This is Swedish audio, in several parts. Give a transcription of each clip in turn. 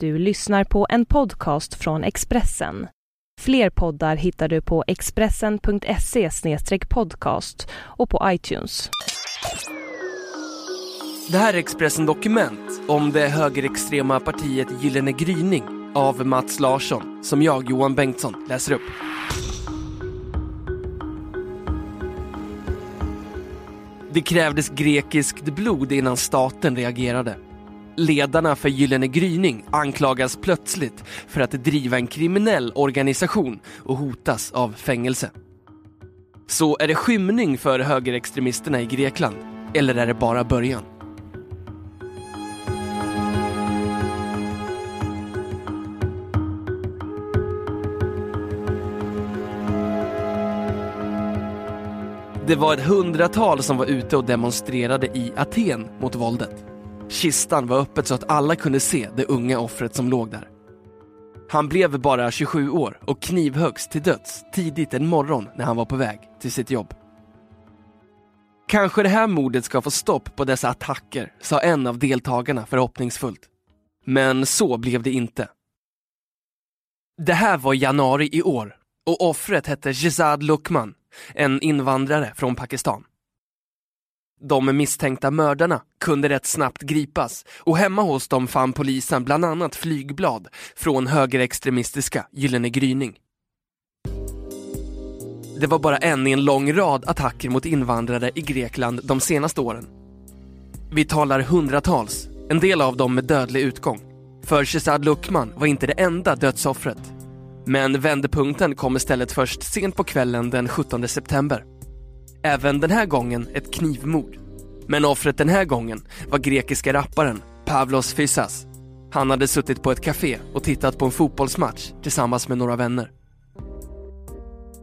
Du lyssnar på en podcast från Expressen. Fler poddar hittar du på expressen.se podcast och på iTunes. Det här är Expressen Dokument om det högerextrema partiet Gyllene gryning av Mats Larsson som jag, Johan Bengtsson, läser upp. Det krävdes grekiskt blod innan staten reagerade. Ledarna för Gyllene gryning anklagas plötsligt för att driva en kriminell organisation och hotas av fängelse. Så är det skymning för högerextremisterna i Grekland? Eller är det bara början? Det var ett hundratal som var ute och demonstrerade i Aten mot våldet. Kistan var öppet så att alla kunde se det unga offret som låg där. Han blev bara 27 år och knivhöggs till döds tidigt en morgon när han var på väg till sitt jobb. Kanske det här mordet ska få stopp på dessa attacker, sa en av deltagarna förhoppningsfullt. Men så blev det inte. Det här var januari i år och offret hette Jezad Lukman, en invandrare från Pakistan. De misstänkta mördarna kunde rätt snabbt gripas och hemma hos dem fann polisen bland annat flygblad från högerextremistiska Gyllene gryning. Det var bara en i en lång rad attacker mot invandrare i Grekland de senaste åren. Vi talar hundratals, en del av dem med dödlig utgång. För Shezad Lukman var inte det enda dödsoffret. Men vändpunkten kom istället först sent på kvällen den 17 september. Även den här gången ett knivmord. Men offret den här gången var grekiska rapparen Pavlos Fissas. Han hade suttit på ett café och tittat på en fotbollsmatch tillsammans med några vänner.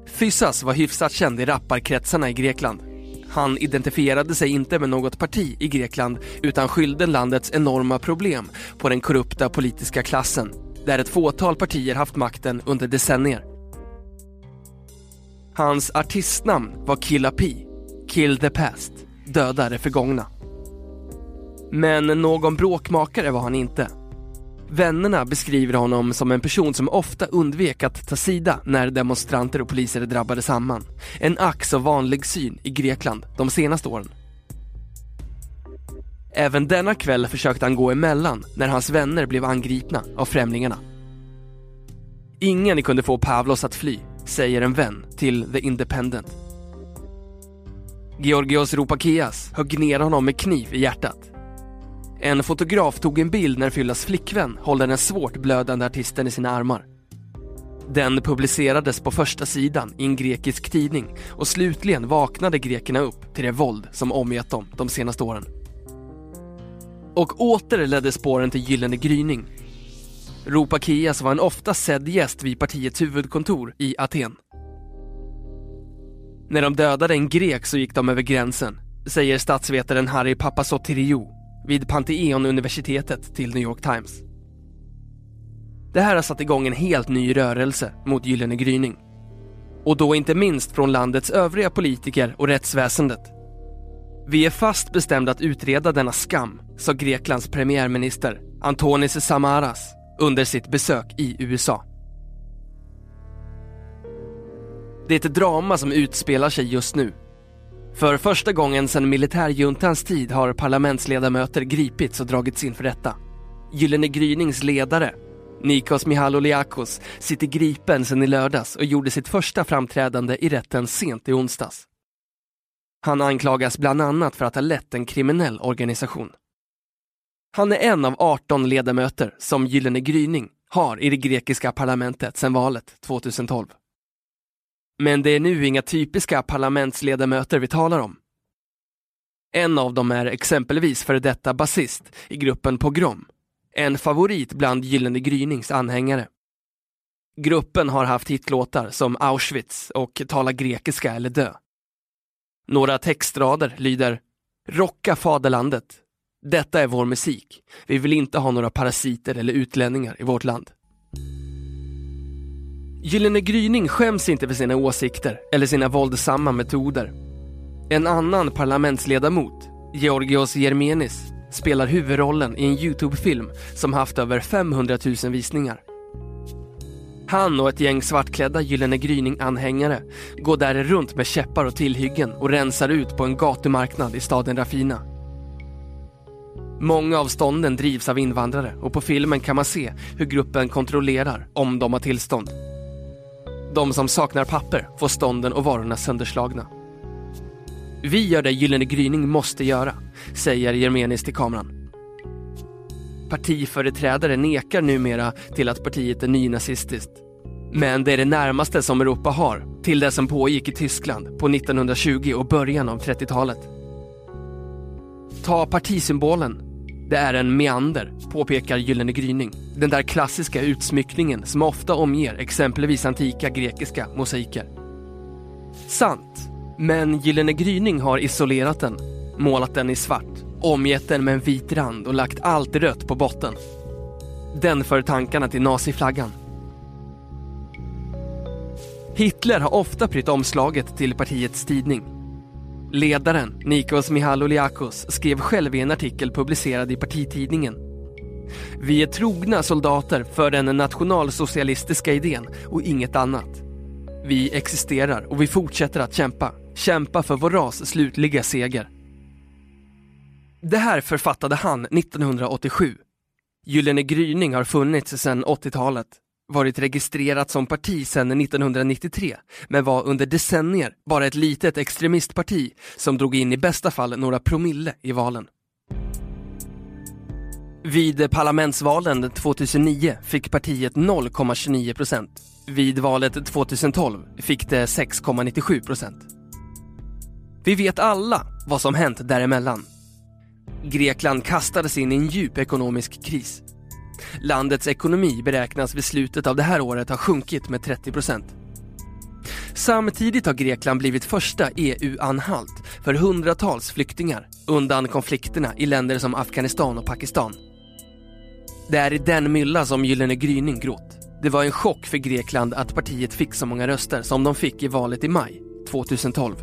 Fissas var hyfsat känd i rapparkretsarna i Grekland. Han identifierade sig inte med något parti i Grekland utan skyllde landets enorma problem på den korrupta politiska klassen där ett fåtal partier haft makten under decennier. Hans artistnamn var Killa P, Kill the Past, döda det förgångna. Men någon bråkmakare var han inte. Vännerna beskriver honom som en person som ofta undvek att ta sida när demonstranter och poliser drabbade samman. En ack så vanlig syn i Grekland de senaste åren. Även denna kväll försökte han gå emellan när hans vänner blev angripna av främlingarna. Ingen kunde få Pavlos att fly, säger en vän till The Independent. Georgios Ropakias högg ner honom med kniv i hjärtat. En fotograf tog en bild när Fyllas flickvän håller den svårt blödande artisten i sina armar. Den publicerades på första sidan i en grekisk tidning och slutligen vaknade grekerna upp till det våld som omgett dem de senaste åren. Och åter ledde spåren till Gyllene gryning. Ropakias var en ofta sedd gäst vid partiets huvudkontor i Aten. När de dödade en grek så gick de över gränsen, säger statsvetaren Harry Papasotiriou vid Pantheon-universitetet till New York Times. Det här har satt igång en helt ny rörelse mot Gyllene gryning. Och då inte minst från landets övriga politiker och rättsväsendet. Vi är fast bestämda att utreda denna skam, sa Greklands premiärminister Antonis Samaras under sitt besök i USA. Det är ett drama som utspelar sig just nu. För första gången sedan militärjuntans tid har parlamentsledamöter gripits och dragits inför rätta. Gyllene grynings ledare, Nikos Mihaloliakos, sitter gripen sedan i lördags och gjorde sitt första framträdande i rätten sent i onsdags. Han anklagas bland annat för att ha lett en kriminell organisation. Han är en av 18 ledamöter som Gyllene gryning har i det grekiska parlamentet sedan valet 2012. Men det är nu inga typiska parlamentsledamöter vi talar om. En av dem är exempelvis före detta basist i gruppen Pogrom, en favorit bland Gyllene Grynings anhängare. Gruppen har haft hitlåtar som Auschwitz och Tala grekiska eller dö. Några textrader lyder Rocka faderlandet. Detta är vår musik. Vi vill inte ha några parasiter eller utlänningar i vårt land. Gyllene gryning skäms inte för sina åsikter eller sina våldsamma metoder. En annan parlamentsledamot, Georgios Germenis, spelar huvudrollen i en Youtube-film som haft över 500 000 visningar. Han och ett gäng svartklädda Gyllene Gryning-anhängare går där runt med käppar och tillhyggen och rensar ut på en gatumarknad i staden Rafina. Många av stånden drivs av invandrare och på filmen kan man se hur gruppen kontrollerar om de har tillstånd. De som saknar papper får stånden och varorna sönderslagna. Vi gör det Gyllene Gryning måste göra, säger Jermenis till kameran. Partiföreträdare nekar numera till att partiet är nynazistiskt. Men det är det närmaste som Europa har till det som pågick i Tyskland på 1920 och början av 30-talet. Ta partisymbolen. Det är en meander, påpekar Gyllene Gryning. Den där klassiska utsmyckningen som ofta omger exempelvis antika grekiska mosaiker. Sant, men Gyllene Gryning har isolerat den, målat den i svart, omgett den med en vit rand och lagt allt rött på botten. Den för tankarna till naziflaggan. Hitler har ofta prytt omslaget till partiets tidning. Ledaren, Nikos Mihaloliakos, skrev själv i en artikel publicerad i partitidningen. Vi är trogna soldater för den nationalsocialistiska idén och inget annat. Vi existerar och vi fortsätter att kämpa. Kämpa för vår ras slutliga seger. Det här författade han 1987. Gyllene gryning har funnits sedan 80-talet, varit registrerat som parti sedan 1993, men var under decennier bara ett litet extremistparti som drog in i bästa fall några promille i valen. Vid parlamentsvalen 2009 fick partiet 0,29 procent. Vid valet 2012 fick det 6,97 procent. Vi vet alla vad som hänt däremellan. Grekland kastades in i en djup ekonomisk kris. Landets ekonomi beräknas vid slutet av det här året ha sjunkit med 30 procent. Samtidigt har Grekland blivit första EU-anhalt för hundratals flyktingar undan konflikterna i länder som Afghanistan och Pakistan. Det är i den mylla som Gyllene gryning grott. Det var en chock för Grekland att partiet fick så många röster som de fick i valet i maj 2012.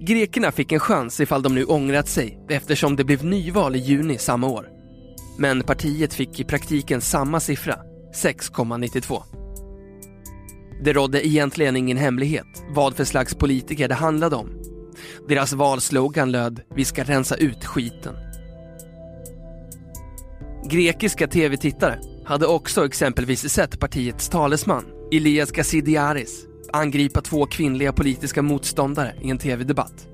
Grekerna fick en chans ifall de nu ångrat sig eftersom det blev nyval i juni samma år. Men partiet fick i praktiken samma siffra, 6,92. Det rådde egentligen ingen hemlighet vad för slags politiker det handlade om. Deras valslogan löd “Vi ska rensa ut skiten”. Grekiska tv-tittare hade också exempelvis sett partiets talesman, Elias Gassidiaris, angripa två kvinnliga politiska motståndare i en tv-debatt.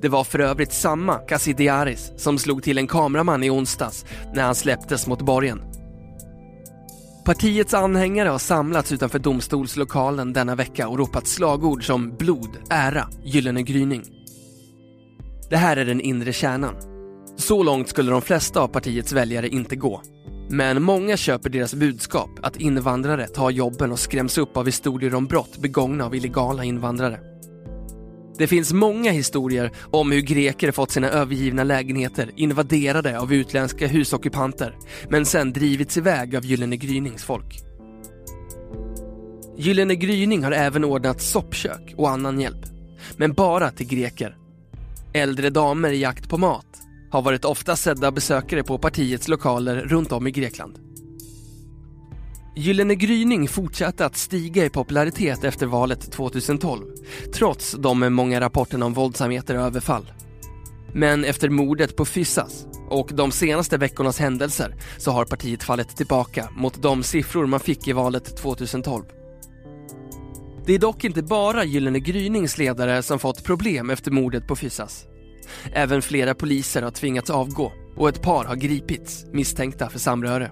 Det var för övrigt samma Casidiaris som slog till en kameraman i onsdags när han släpptes mot borgen. Partiets anhängare har samlats utanför domstolslokalen denna vecka och ropat slagord som blod, ära, gyllene gryning. Det här är den inre kärnan. Så långt skulle de flesta av partiets väljare inte gå. Men många köper deras budskap att invandrare tar jobben och skräms upp av historier om brott begångna av illegala invandrare. Det finns många historier om hur greker fått sina övergivna lägenheter invaderade av utländska husockupanter men sen drivits iväg av Gyllene Grynings folk. Gyllene Gryning har även ordnat soppkök och annan hjälp, men bara till greker. Äldre damer i jakt på mat har varit ofta sedda besökare på partiets lokaler runt om i Grekland. Gyllene gryning fortsatte att stiga i popularitet efter valet 2012, trots de många rapporterna om våldsamheter och överfall. Men efter mordet på Fyssas och de senaste veckornas händelser så har partiet fallit tillbaka mot de siffror man fick i valet 2012. Det är dock inte bara Gyllene Grynings ledare som fått problem efter mordet på Fyssas. Även flera poliser har tvingats avgå och ett par har gripits misstänkta för samröre.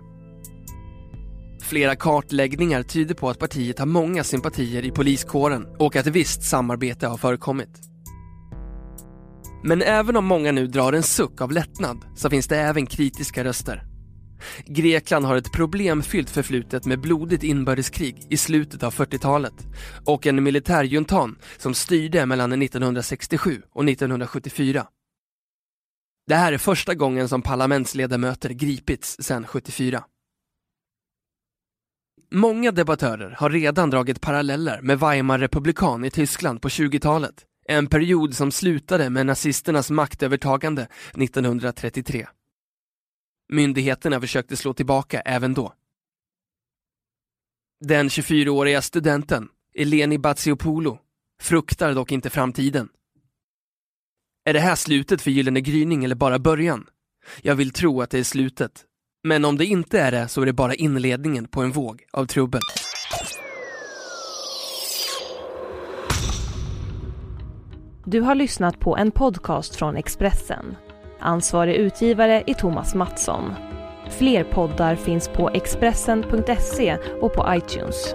Flera kartläggningar tyder på att partiet har många sympatier i poliskåren och att visst samarbete har förekommit. Men även om många nu drar en suck av lättnad så finns det även kritiska röster. Grekland har ett problemfyllt förflutet med blodigt inbördeskrig i slutet av 40-talet och en militärjuntan som styrde mellan 1967 och 1974. Det här är första gången som parlamentsledamöter gripits sedan 74. Många debattörer har redan dragit paralleller med Weimarrepublikan i Tyskland på 20-talet En period som slutade med nazisternas maktövertagande 1933. Myndigheterna försökte slå tillbaka även då. Den 24-åriga studenten, Eleni Batsiopoulou, fruktar dock inte framtiden. Är det här slutet för Gyllene gryning eller bara början? Jag vill tro att det är slutet. Men om det inte är det så är det bara inledningen på en våg av trubbel. Du har lyssnat på en podcast från Expressen. Ansvarig utgivare är Thomas Mattsson. Fler poddar finns på Expressen.se och på iTunes.